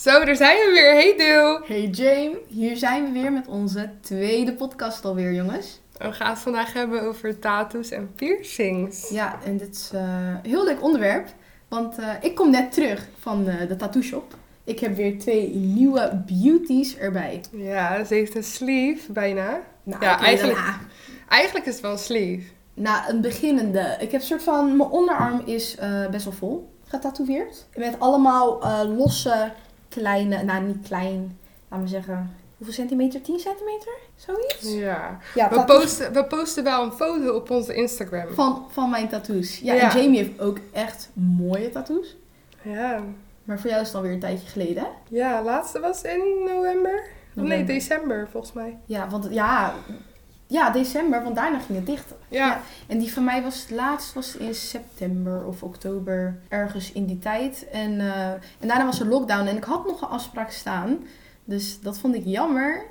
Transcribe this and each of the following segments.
Zo, daar zijn we weer. Hey Deel. Hey Jane, hier zijn we weer met onze tweede podcast alweer, jongens. We gaan het vandaag hebben over tattoos en piercings. Ja, en dit is eh, een heel leuk onderwerp, want eh, ik kom net terug van eh, de tattoo shop. Ik heb weer twee nieuwe beauties erbij. Ja, ze heeft een sleeve bijna. Nou, Ja, eigenlijk- daarna. Eigenlijk is het wel een sleeve. Na een beginnende. Ik heb soort van, mijn onderarm is best wel vol getatoeëerd. Met allemaal losse, kleine, nou niet klein, laten we zeggen, hoeveel centimeter? 10 centimeter? Zoiets? Ja. Ja, We posten, we posten wel een foto op onze Instagram. van, van mijn tattoos. Ja, Ja. en Jamie heeft ook echt mooie tattoos. Ja. Maar voor jou is het alweer een tijdje geleden, hè? Ja, laatste was in november. Nee, december volgens mij. Ja, want ja, ja, december, want daarna ging het dicht. Ja. En die van mij was het laatst was in september of oktober, ergens in die tijd. En, eh, en daarna was er lockdown en ik had nog een afspraak staan. Dus dat vond ik jammer.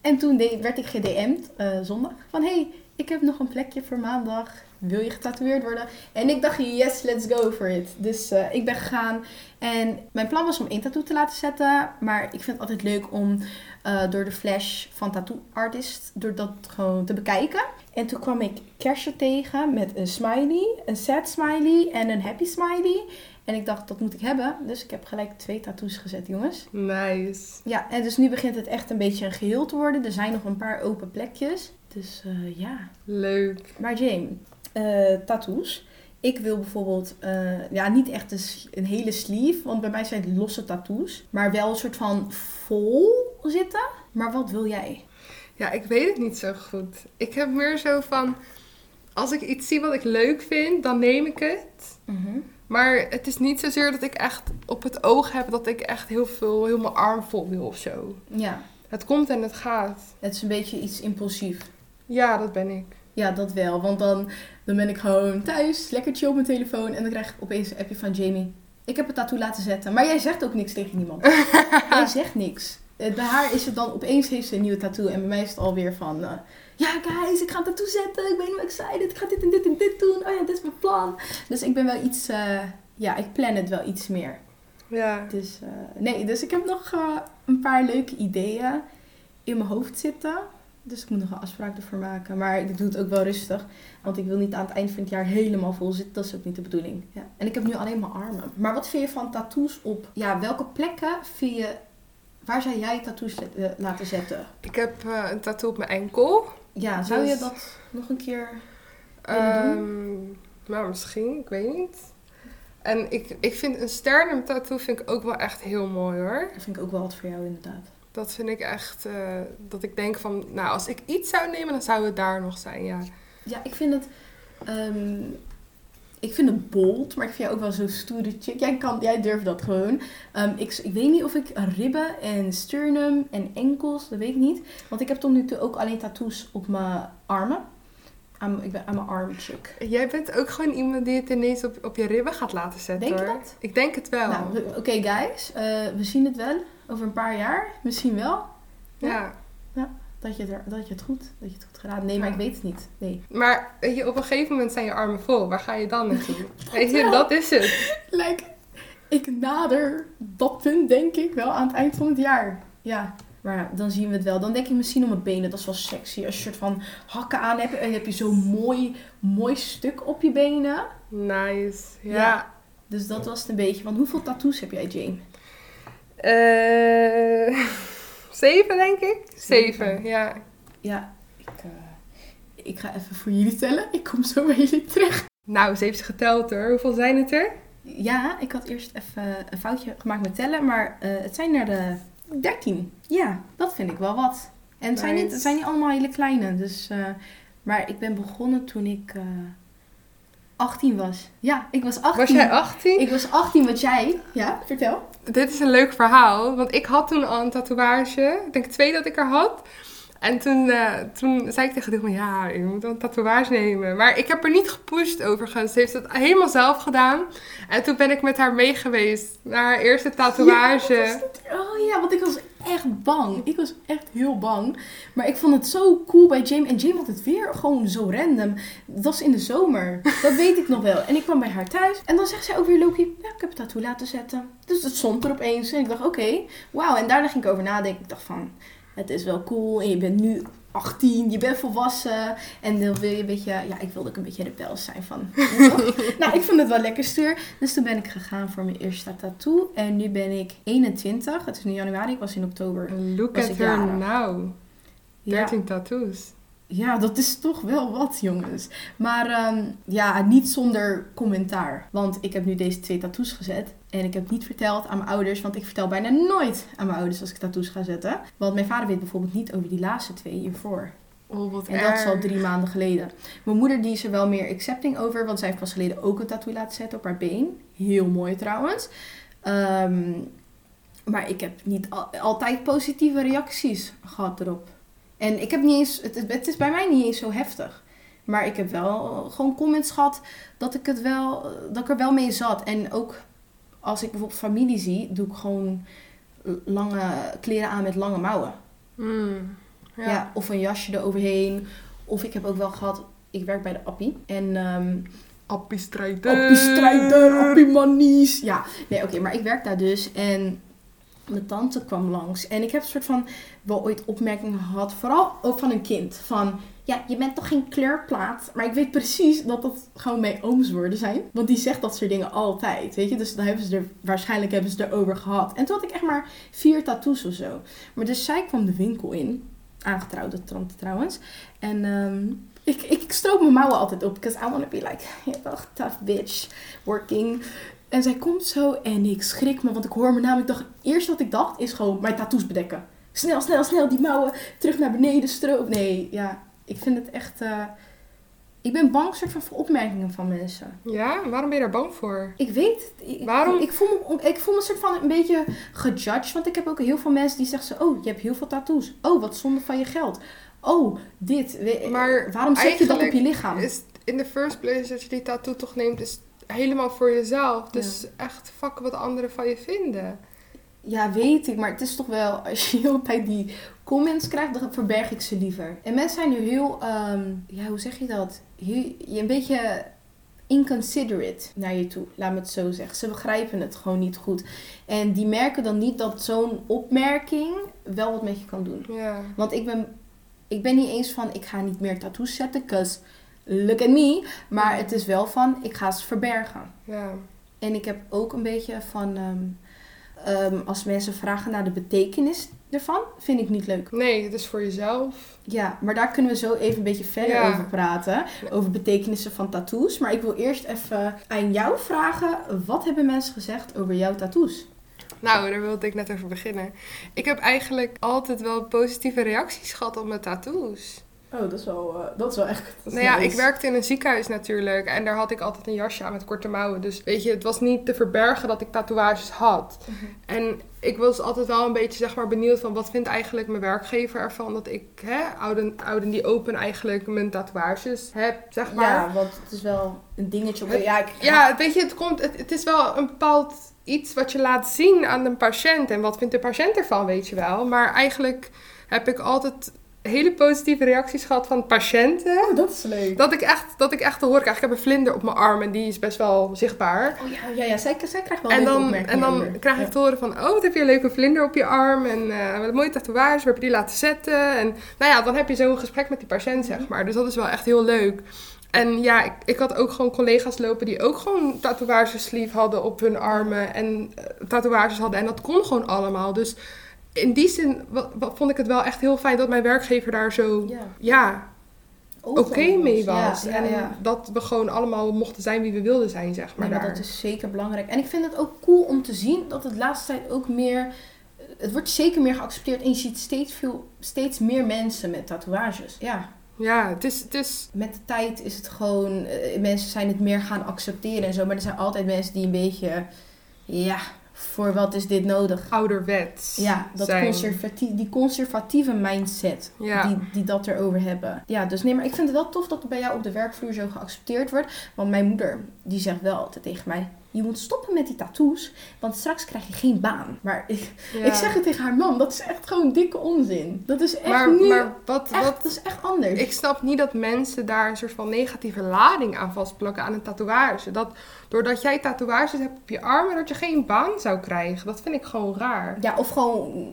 En toen werd ik gedM'd eh, zondag van hey, ik heb nog een plekje voor maandag. Wil je getatoeëerd worden? En ik dacht, yes, let's go for it. Dus eh, ik ben gegaan. En mijn plan was om één tattoo te laten zetten. Maar ik vind het altijd leuk om eh, door de flash van Tattoo Artist, door dat gewoon te bekijken. En toen kwam ik Kersje tegen met een smiley, een sad smiley en een happy smiley. En ik dacht, dat moet ik hebben. Dus ik heb gelijk twee tattoos gezet, jongens. Nice. Ja, en dus nu begint het echt een beetje een geheel te worden. Er zijn nog een paar open plekjes. Dus eh, ja. Leuk. Maar Jane, eh, tattoos. Ik wil bijvoorbeeld, eh, ja, niet echt een, een hele sleeve, want bij mij zijn het losse tattoos. Maar wel een soort van vol zitten. Maar wat wil jij? Ja, ik weet het niet zo goed. Ik heb meer zo van... Als ik iets zie wat ik leuk vind, dan neem ik het. Maar het is niet zozeer dat ik echt op het oog heb dat ik echt heel veel, heel mijn arm vol wil of zo. Ja, Het komt en het gaat. het is een beetje iets impulsief. Ja, dat ben ik. Ja, dat wel. Want dan, dan ben ik gewoon thuis, lekker chill op mijn telefoon. En dan krijg ik opeens een appje van Jamie. Ik heb het tattoo laten zetten. Maar jij zegt ook niks tegen niemand. jij zegt niks. Eh, Bij haar is het dan opeens heeft ze een nieuwe tattoo. En bij mij is het alweer van... eh, ja, guys, ik ga een tattoo zetten. Ik ben heel excited. Ik ga dit en dit en dit doen. Oh ja, dit is mijn plan. Dus ik ben wel iets... eh, ja, ik plan het wel iets meer. Ja. Dus nee, dus ik heb nog een paar leuke ideeën in mijn hoofd zitten. Dus ik moet nog een afspraak ervoor maken. Maar ik doe het ook wel rustig. Want ik wil niet aan het eind van het jaar helemaal vol zitten. Dat is ook niet de bedoeling. Ja. En ik heb nu alleen mijn armen. Maar wat vind je van tattoos op... Ja, welke plekken vind je... Waar zou jij tattoos zet- eh, laten zetten? Ik heb eh, een tattoo op mijn enkel. Ja, zou je Dus- dat nog een keer... Willen Ehm nou, misschien. Ik weet niet. En ik, ik vind een sternum tattoo vind ik ook wel echt heel mooi hoor. Dat vind ik ook wel wat voor jou inderdaad. Dat vind ik echt... eh, dat ik denk van... Nou, als ik iets zou nemen, dan zou het daar nog zijn, ja. Ja, ik vind het. ehm, ik vind het bold, maar ik vind jou ook wel zo'n stoere chick. Jij, kan, jij durft dat gewoon. Ehm, ik, ik weet niet of ik ribben en sternum en enkels, dat weet ik niet. Want ik heb tot nu toe ook alleen tattoos op mijn armen. Aan- ik ben aan mijn arm chick. Jij bent ook gewoon iemand die het ineens op, op je ribben gaat laten zetten Denk je hoor. dat? Ik denk het wel. Nou, oké guys, eh, we zien het wel over een paar jaar. Misschien wel ja. Dat je, het dat je het goed, dat je het goed gedaan. Nee, maar ik weet het niet. Nee. Maar weet je, op een gegeven moment zijn je armen vol. Waar ga je dan naartoe? Weet je, wel. dat is het. Like, ik nader dat punt, denk ik, wel aan het eind van het jaar. Ja, maar dan zien we het wel. Dan denk ik misschien om mijn benen, dat is wel sexy. Als je een soort van hakken aan hebt en dan heb je zo'n mooi, mooi stuk op je benen. Nice. Ja. Ja. Dus dat was het een beetje. Want hoeveel tattoos heb jij, Jane? Eh, zeven, denk ik. Zeven. Zeven, ja. Ja, ik, eh, ik ga even voor jullie tellen. Ik kom zo bij jullie terug. Nou, ze heeft ze geteld hoor. Hoeveel zijn het er? Ja, ik had eerst even een foutje gemaakt met tellen, maar eh, het zijn er de 13. Ja, dat vind ik wel wat. En het, zijn, niet, het zijn niet allemaal hele kleine. Dus, eh, maar ik ben begonnen toen ik eh 18 was. Ja, ik was 18. Was jij 18? Ik was 18, wat jij? Ja, vertel. Dit is een leuk verhaal. Want ik had toen al een tatoeage. Ik denk twee dat ik er had. En toen, eh, toen zei ik tegen die van ja, je moet een tatoeage nemen. Maar ik heb er niet gepusht overigens. Ze heeft het helemaal zelf gedaan. En toen ben ik met haar mee geweest naar haar eerste tatoeage. Ja, oh ja, want ik was echt bang. Ik was echt heel bang. Maar ik vond het zo cool bij Jane. En Jane had het weer gewoon zo random. Dat was in de zomer. Dat weet ik nog wel. En ik kwam bij haar thuis. En dan zegt zij ook weer, Loki, ja, ik heb het tattoo laten zetten. Dus het stond er opeens. En ik dacht, oké, wauw. En daarna ging ik over nadenken. Ik dacht van, het is wel cool. En je bent nu 18, je bent volwassen. En dan wil je een beetje, ja, ik wilde ook een beetje rebels zijn van. nou, ik vond het wel lekker stuur. Dus toen ben ik gegaan voor mijn eerste tattoo. En nu ben ik 21. Het is nu januari, ik was in oktober. Look at her now. Ja, 13 tattoos. ja, dat is toch wel wat, jongens. Maar ehm, ja, niet zonder commentaar. Want ik heb nu deze twee tattoos gezet. En ik heb niet verteld aan mijn ouders, want ik vertel bijna nooit aan mijn ouders als ik tattoos ga zetten. Want mijn vader weet bijvoorbeeld niet over die laatste twee hiervoor. Oh, wat En dat is al erg. drie maanden geleden. Mijn moeder die is er wel meer accepting over, want zij heeft pas geleden ook een tattoo laten zetten op haar been. Heel mooi trouwens. Ehm, maar ik heb niet al- altijd positieve reacties gehad erop. En ik heb niet eens, het, het is bij mij niet eens zo heftig. Maar ik heb wel gewoon comments gehad dat ik, het wel, dat ik er wel mee zat. En ook als ik bijvoorbeeld familie zie, doe ik gewoon lange kleren aan met lange mouwen. Mm, Ja. ja. of een jasje eroverheen. Of ik heb ook wel gehad, ik werk bij de Appie. En ehm Appie strijder. Appie strijder, Appie manies. Ja, nee oké, maar ik werk daar dus. En mijn tante kwam langs. En ik heb een soort van wel ooit opmerkingen gehad. Vooral ook van een kind. Van, ja, je bent toch geen kleurplaat? Maar ik weet precies dat dat gewoon mijn ooms woorden zijn. Want die zegt dat soort dingen altijd, weet je. Dus dan hebben ze er, waarschijnlijk hebben ze erover gehad. En toen had ik echt maar vier tattoos of zo. Maar dus zij kwam de winkel in. Aangetrouwde tante trouwens. En ehm, ik, ik, ik stroop mijn mouwen altijd op. Because I want to be like, wel, tough bitch, working. En zij komt zo en ik schrik me. Want ik hoor me namelijk, dacht, het eerste wat ik dacht is gewoon mijn tattoos bedekken. Snel, snel, snel, die mouwen terug naar beneden stroop. Nee, ja, ik vind het echt... eh, ik ben bang soort van voor opmerkingen van mensen. Ja, waarom ben je daar bang voor? Ik weet het. Ik, Waarom? Ik voel, me, ik voel me soort van een beetje gejudged. Want ik heb ook heel veel mensen die zeggen zo... Oh, je hebt heel veel tattoos. Oh, wat zonde van je geld. Oh, dit. We- Maar Waarom zet je dat op je lichaam? Is in the first place dat je die tattoo toch neemt, is helemaal voor jezelf. Dus echt fuck wat anderen van je vinden. Ja, weet ik. Maar het is toch wel... Als je heel tijd die comments krijgt... Dan verberg ik ze liever. En mensen zijn nu heel... ehm, ja, hoe zeg je dat? Heel, je een beetje inconsiderate naar je toe. Laat me het zo zeggen. Ze begrijpen het gewoon niet goed. En die merken dan niet dat zo'n opmerking... wel wat met je kan doen. Ja. Want ik ben, ik ben niet eens van, ik ga niet meer tattoos zetten, cause look at me. Maar het is wel van, ik ga ze verbergen. Ja. En ik heb ook een beetje van, ehm, ehm, als mensen vragen naar de betekenis ervan, vind ik niet leuk. Nee, het is voor jezelf. Ja, maar daar kunnen we zo even een beetje verder Ja. over praten. Over betekenissen van tattoos. Maar ik wil eerst even aan jou vragen, wat hebben mensen gezegd over jouw tattoos? Nou, daar wilde ik net over beginnen. Ik heb eigenlijk altijd wel positieve reacties gehad op mijn tattoos. Oh, dat is wel, dat is wel echt... Nou ja, ik werkte in een ziekenhuis natuurlijk. En daar had ik altijd een jasje aan met korte mouwen. Dus weet je, het was niet te verbergen dat ik tatoeages had. En ik was altijd wel een beetje zeg maar benieuwd van wat vindt eigenlijk mijn werkgever ervan dat ik, hè, ouden, ouden die open eigenlijk mijn tatoeages heb, zeg maar. Ja, want het is wel een dingetje. Op, ja, ik, Ja, weet je, het, komt, het, het is wel een bepaald iets wat je laat zien aan een patiënt. En wat vindt de patiënt ervan, weet je wel. Maar eigenlijk heb ik altijd hele positieve reacties gehad van patiënten. Oh, dat is leuk. Dat ik echt, dat ik echt te horen krijg. Ik heb een vlinder op mijn arm en die is best wel zichtbaar. Oh ja, ja, ja zij, zij krijgt wel En dan, en dan over. krijg ik Ja. te horen van, oh, wat heb je een leuke vlinder op je arm. En eh, wat een mooie tatoeage, waar heb je die laten zetten? En nou ja, dan heb je zo'n gesprek met die patiënt, zeg maar. Dus dat is wel echt heel leuk. En ja, ik, ik had ook gewoon collega's lopen die ook gewoon tatoeages sleeve hadden op hun armen. En eh, tatoeages hadden. En dat kon gewoon allemaal. Dus in die zin wa- wa- vond ik het wel echt heel fijn dat mijn werkgever daar zo, Ja. ja, oké mee was. Ja, en ja. dat we gewoon allemaal mochten zijn wie we wilden zijn, zeg maar. Nee, maar daar. dat is zeker belangrijk. En ik vind het ook cool om te zien dat het laatste tijd ook meer... Het wordt zeker meer geaccepteerd en je ziet steeds, veel, steeds meer mensen met tatoeages. Ja, Ja, het is, het is met de tijd is het gewoon... eh, mensen zijn het meer gaan accepteren en zo. Maar er zijn altijd mensen die een beetje... Ja, voor wat is dit nodig? ouderwets. Ja, dat zijn. conservatie, die conservatieve mindset Ja. die, die dat erover hebben. Ja, dus nee, maar ik vind het wel tof dat het bij jou op de werkvloer zo geaccepteerd wordt. Want mijn moeder, die zegt wel altijd tegen mij... je moet stoppen met die tattoos, want straks krijg je geen baan. Maar ik, Ja. ik zeg het tegen haar man, dat is echt gewoon dikke onzin. Dat is echt maar, nu, maar wat, echt, wat, dat is echt anders. ik snap niet dat mensen daar een soort van negatieve lading aan vastplakken aan een tatoeage. Dat doordat jij tatoeages hebt op je armen, dat je geen baan zou krijgen. Dat vind ik gewoon raar. Ja, of gewoon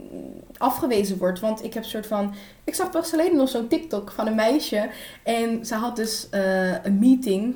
afgewezen wordt. Want ik heb een soort van. Ik zag pas geleden nog zo'n TikTok van een meisje. En ze had dus eh, een meeting.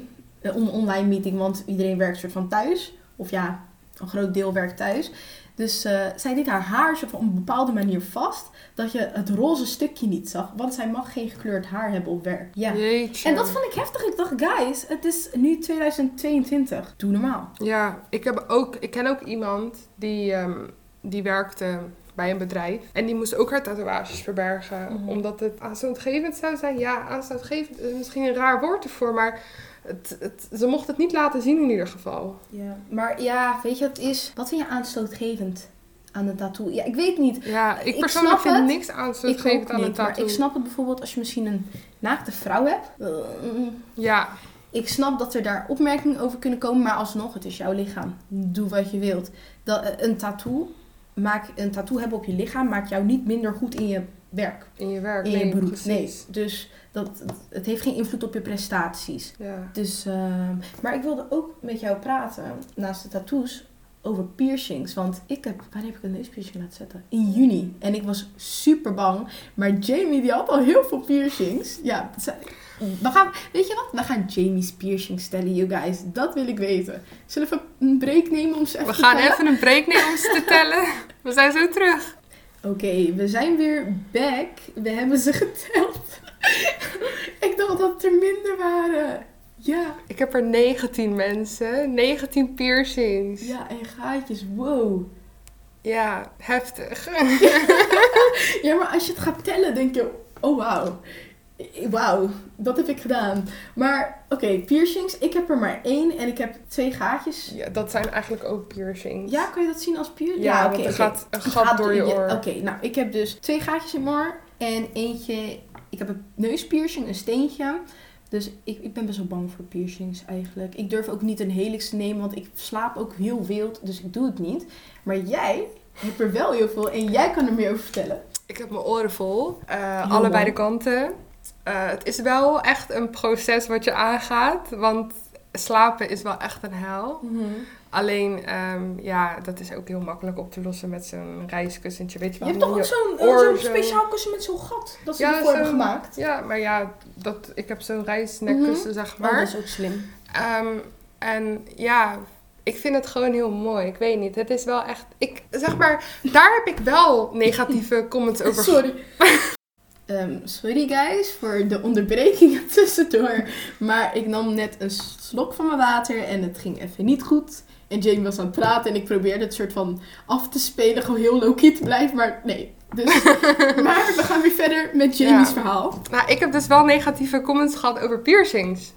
Een online meeting, want iedereen werkt soort van thuis. Of ja, een groot deel werkt thuis. Dus eh, zij deed haar haar van op een bepaalde manier vast. Dat je het roze stukje niet zag. Want zij mag geen gekleurd haar hebben op werk. Ja. Jeetje. En dat vond ik heftig. Ik dacht, guys, het is nu 2022. Doe normaal. Ja, ik, heb ook, ik ken ook iemand die, ehm, die werkte bij een bedrijf. En die moest ook haar tatoeages verbergen. Mhm. Omdat het aanstootgevend zou zijn. Ja, aanstootgevend is misschien een raar woord ervoor. Maar het, het, ze mocht het niet laten zien in ieder geval. Ja. Maar ja, weet je wat het is? Wat vind je aanstootgevend aan een tattoo? Ja, ik weet niet. Ja, ik persoonlijk vind het. niks Ik aanstootgevend aan een maar tattoo. ik snap het bijvoorbeeld als je misschien een naakte vrouw hebt. Eh, Ja, Ik snap dat er daar opmerkingen over kunnen komen, maar alsnog, het is jouw lichaam. Doe wat je wilt. Dat, eh, een, tattoo, maak, een tattoo hebben op je lichaam maakt jou niet minder goed in je werk, in je werk. in nee, je beroep. Nee, dus dat, het heeft geen invloed op je prestaties. Ja. Dus, ehm, maar ik wilde ook met jou praten, naast de tattoos, over piercings. Want ik heb, wanneer heb ik een neuspiercing laten zetten? In juni. En ik was super bang. Maar Jamie, die had al heel veel piercings. Ja, we gaan, weet je wat? We gaan Jamie's piercings stellen, you guys. Dat wil ik weten. Zullen we even een break nemen om ze even We te gaan tellen? even een break nemen om ze te tellen. We zijn zo terug. Oké, we zijn weer back. We hebben ze geteld. ik dacht dat het er minder waren. Ja, Ik heb er 19 mensen. 19 piercings. ja, en gaatjes. Wow. Ja, heftig. Ja, maar als je het gaat tellen, denk je, oh wauw. Wauw, dat heb ik gedaan. Maar oké, piercings. Ik heb er maar één en ik heb twee gaatjes. Ja, dat zijn eigenlijk ook piercings. Ja, kan je dat zien als piercing? Ja, oké, want er oké. gaat een gat gaat door je oor. Oké, nou, ik heb dus twee gaatjes in mijn oor en eentje... Ik heb een neuspiercing, een steentje. Dus ik, ik ben best wel bang voor piercings eigenlijk. Ik durf ook niet een helix te nemen, want ik slaap ook heel wild. Dus ik doe het niet. Maar jij hebt er wel heel veel en jij kan er meer over vertellen. Ik heb mijn oren vol. eh, allebei de kanten. Eh, het is wel echt een proces wat je aangaat. Want slapen is wel echt een hel. Alleen, ehm, ja, dat is ook heel makkelijk op te lossen met zo'n reiskussentje. Weet je Je wel? hebt toch ook je zo'n zo- speciaal kussen met zo'n gat dat ze Ja, ervoor hebben zo'n- gemaakt? Ja, maar ja, dat, ik heb zo'n reisnekkussen, zeg Maar maar. Oh, dat is ook slim. Ehm, en ja, ik vind het gewoon heel mooi. Ik weet niet. Het is wel echt. Ik zeg maar, daar heb ik wel negatieve comments over. Sorry. Ehm, sorry guys voor de onderbrekingen tussendoor. Maar ik nam net een slok van mijn water en het ging even niet goed. En Jamie was aan het praten en ik probeerde het soort van af te spelen. Gewoon heel low-key te blijven, maar nee. Dus, maar we gaan weer verder met Jamie's Ja. verhaal. Nou, ik heb dus wel negatieve comments gehad over piercings.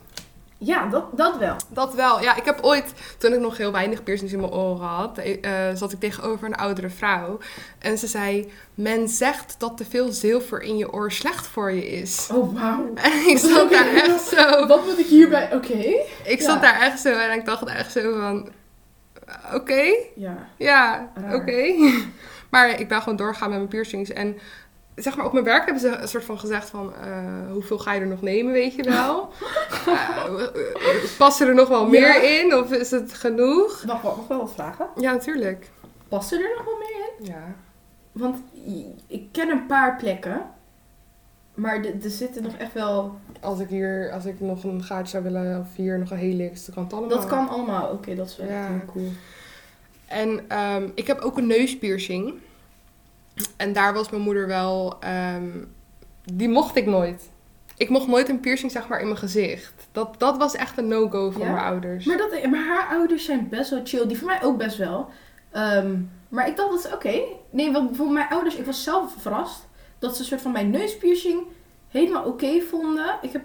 Ja, dat, dat wel. Dat wel. Ja, ik heb ooit, toen ik nog heel weinig piercings in mijn oren had, eh, zat ik tegenover een oudere vrouw. En ze zei, men zegt dat te veel zilver in je oor slecht voor je is. Oh, wauw. En ik zat daar echt zo... Wat moet ik hierbij... Oké. Ik Ja. zat daar echt zo en ik dacht echt zo van... Oké, Ja. ja, oké. Maar ik ben gewoon doorgaan met mijn piercings. En zeg maar, op mijn werk hebben ze een soort van gezegd van... eh, hoeveel ga je er nog nemen, weet je wel? Eh, passen er nog wel Ja. meer in? Of is het genoeg? Mag, ik wel wat vragen? Ja, natuurlijk. Past er nog wel meer in? Ja. Want ik ken een paar plekken. Maar er zitten nog echt wel... Als ik hier, als ik nog een gaatje zou willen, of hier nog een helix, dan kan het allemaal. Dat kan allemaal. Oké, dat is wel Ja. echt heel cool. En ehm, ik heb ook een neuspiercing. En daar was mijn moeder wel... ehm, die mocht ik nooit. Ik mocht nooit een piercing, zeg maar, in mijn gezicht. Dat, dat was echt een no-go voor Ja? mijn ouders. Maar, dat, maar haar ouders zijn best wel chill. Die voor mij ook best wel. Ehm, maar ik dacht dat oké. Nee, want voor mijn ouders, ik was zelf verrast dat ze een soort van mijn neuspiercing helemaal oké vonden. Ik heb,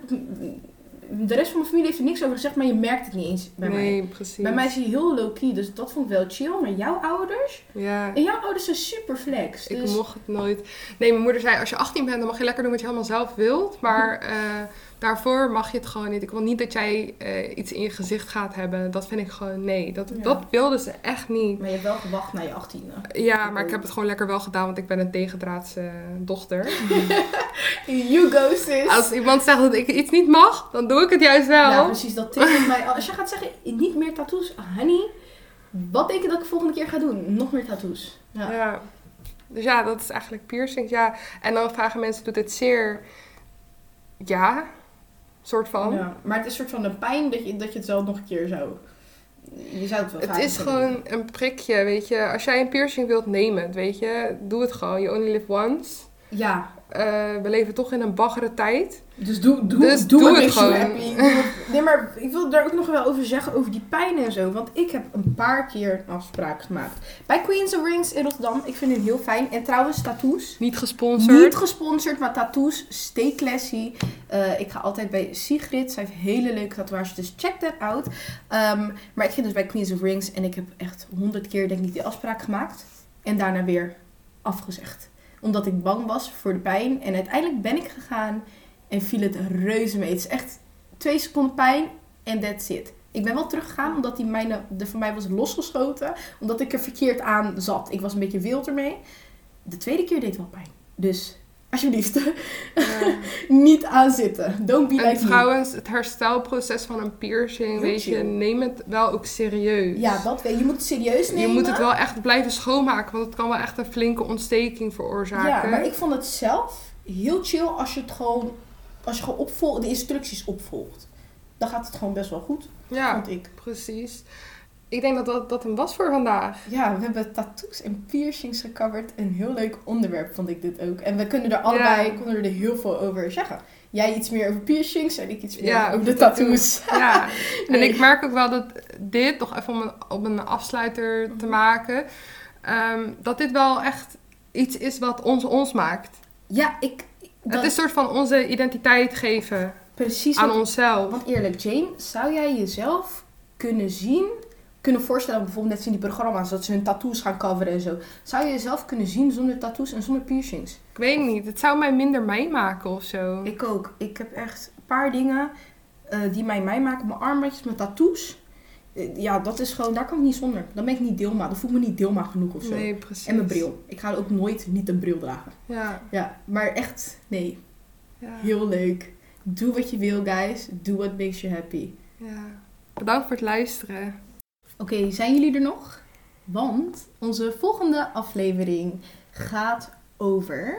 de rest van mijn familie heeft er niks over gezegd, maar je merkt het niet eens bij mij. nee, precies. Bij mij is hij heel low-key, dus dat vond ik wel chill. Maar jouw ouders? Ja, En jouw ouders zijn super flex. ik Dus mocht het nooit. Nee, mijn moeder zei, als je 18 bent, dan mag je lekker doen wat je helemaal zelf wilt. Maar eh, daarvoor mag je het gewoon niet. Ik wil niet dat jij eh, iets in je gezicht gaat hebben. Dat vind ik gewoon, nee. Dat, Ja. dat wilden ze echt niet. Maar je hebt wel gewacht naar je achttiende. Ja, maar ik heb het gewoon lekker wel gedaan, want ik ben een tegendraadse dochter. You go, sis. Als iemand zegt dat ik iets niet mag, dan doe ik het juist wel. Ja, precies. Dat tekent mij. Als je gaat zeggen, niet meer tattoos, honey. Wat denk je dat ik volgende keer ga doen? Nog meer tattoos. Ja. Ja. Dus ja, dat is eigenlijk piercings. Ja. En dan vragen mensen, doet het zeer? Ja, soort van. Ja, Maar het is een soort van een pijn dat je, dat je het zelf nog een keer zou... Je zou het wel Het is kunnen gewoon een prikje, weet je. Als jij een piercing wilt nemen, weet je, doe het gewoon. You only live once. Ja, Eh, we leven toch in een baggere tijd. dus doe, doe, Dus doe, het gewoon. happy. Nee, maar ik wil daar ook nog wel over zeggen, over die pijn en zo. Want ik heb een paar keer een afspraak gemaakt. Bij Queens of Rings in Rotterdam. Ik vind het heel fijn. En trouwens, tattoos. Niet gesponsord. Niet gesponsord, maar tattoos. Stay classy. Eh, ik ga altijd bij Sigrid. Zij heeft hele leuke tatoeages, dus check that out. Ehm, maar ik ging dus bij Queens of Rings en ik heb echt honderd keer denk ik die afspraak gemaakt. En daarna weer afgezegd. Omdat ik bang was voor de pijn. En uiteindelijk ben ik gegaan en viel het reuze mee. Het is echt twee seconden pijn en that's it. Ik ben wel teruggegaan omdat die mijne, de van mij was losgeschoten. Omdat ik er verkeerd aan zat. Ik was een beetje wild ermee. De tweede keer deed wel pijn. Dus alsjeblieft, Ja. niet aanzitten. Don't be En like me. trouwens, het herstelproces van een piercing, weet je, neem het wel ook serieus. Ja, dat weet je. Je moet het serieus nemen. Je moet het wel echt blijven schoonmaken, want het kan wel echt een flinke ontsteking veroorzaken. Ja, maar ik vond het zelf heel chill als je het gewoon, als je gewoon opvolgt, de instructies opvolgt. Dan gaat het gewoon best wel goed, Ja, vond ik. precies. Ik denk dat dat, dat hem was voor vandaag. Ja, we hebben tattoos en piercings gecoverd. Een heel leuk onderwerp vond ik dit ook. En we kunnen er allebei Ja. konden er heel veel over zeggen. Jij iets meer over piercings en ik iets meer Ja, over de tattoos. tattoos. Ja, en ik merk ook wel dat dit, nog even om een, om een afsluiter te Mhm. maken, ehm, dat dit wel echt iets is wat ons ons maakt. Ja, ik... Dat, Het is een soort van onze identiteit geven precies aan wat onszelf. Want eerlijk, Jane, zou jij jezelf kunnen zien, kunnen voorstellen, bijvoorbeeld net in die programma's, dat ze hun tattoos gaan coveren en zo. Zou je jezelf kunnen zien zonder tattoos en zonder piercings? Ik weet niet, het zou mij minder mij maken of zo. Ik ook. Ik heb echt een paar dingen eh, die mij mij maken. Mijn armbandjes, mijn tattoos. Eh, ja, dat is gewoon, daar kan ik niet zonder. Dan ben ik niet Dilma. Dan voel ik me niet Dilma genoeg of zo. Nee, precies. En mijn bril. Ik ga ook nooit niet een bril dragen. Ja, Ja, maar echt, nee. ja, Heel leuk. Doe wat je wil, guys. Do what makes you happy. ja. Bedankt voor het luisteren. Oké, zijn jullie er nog? Want onze volgende aflevering gaat over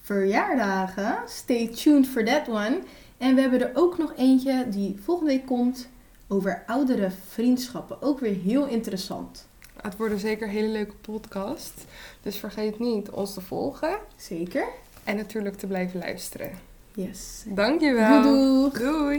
verjaardagen. Stay tuned for that one. En we hebben er ook nog eentje die volgende week komt over oudere vriendschappen. Ook weer heel interessant. Het wordt een zeker een hele leuke podcast. Dus vergeet niet ons te volgen Zeker? en natuurlijk te blijven luisteren. Yes. Dankjewel. Doei doei. Doei.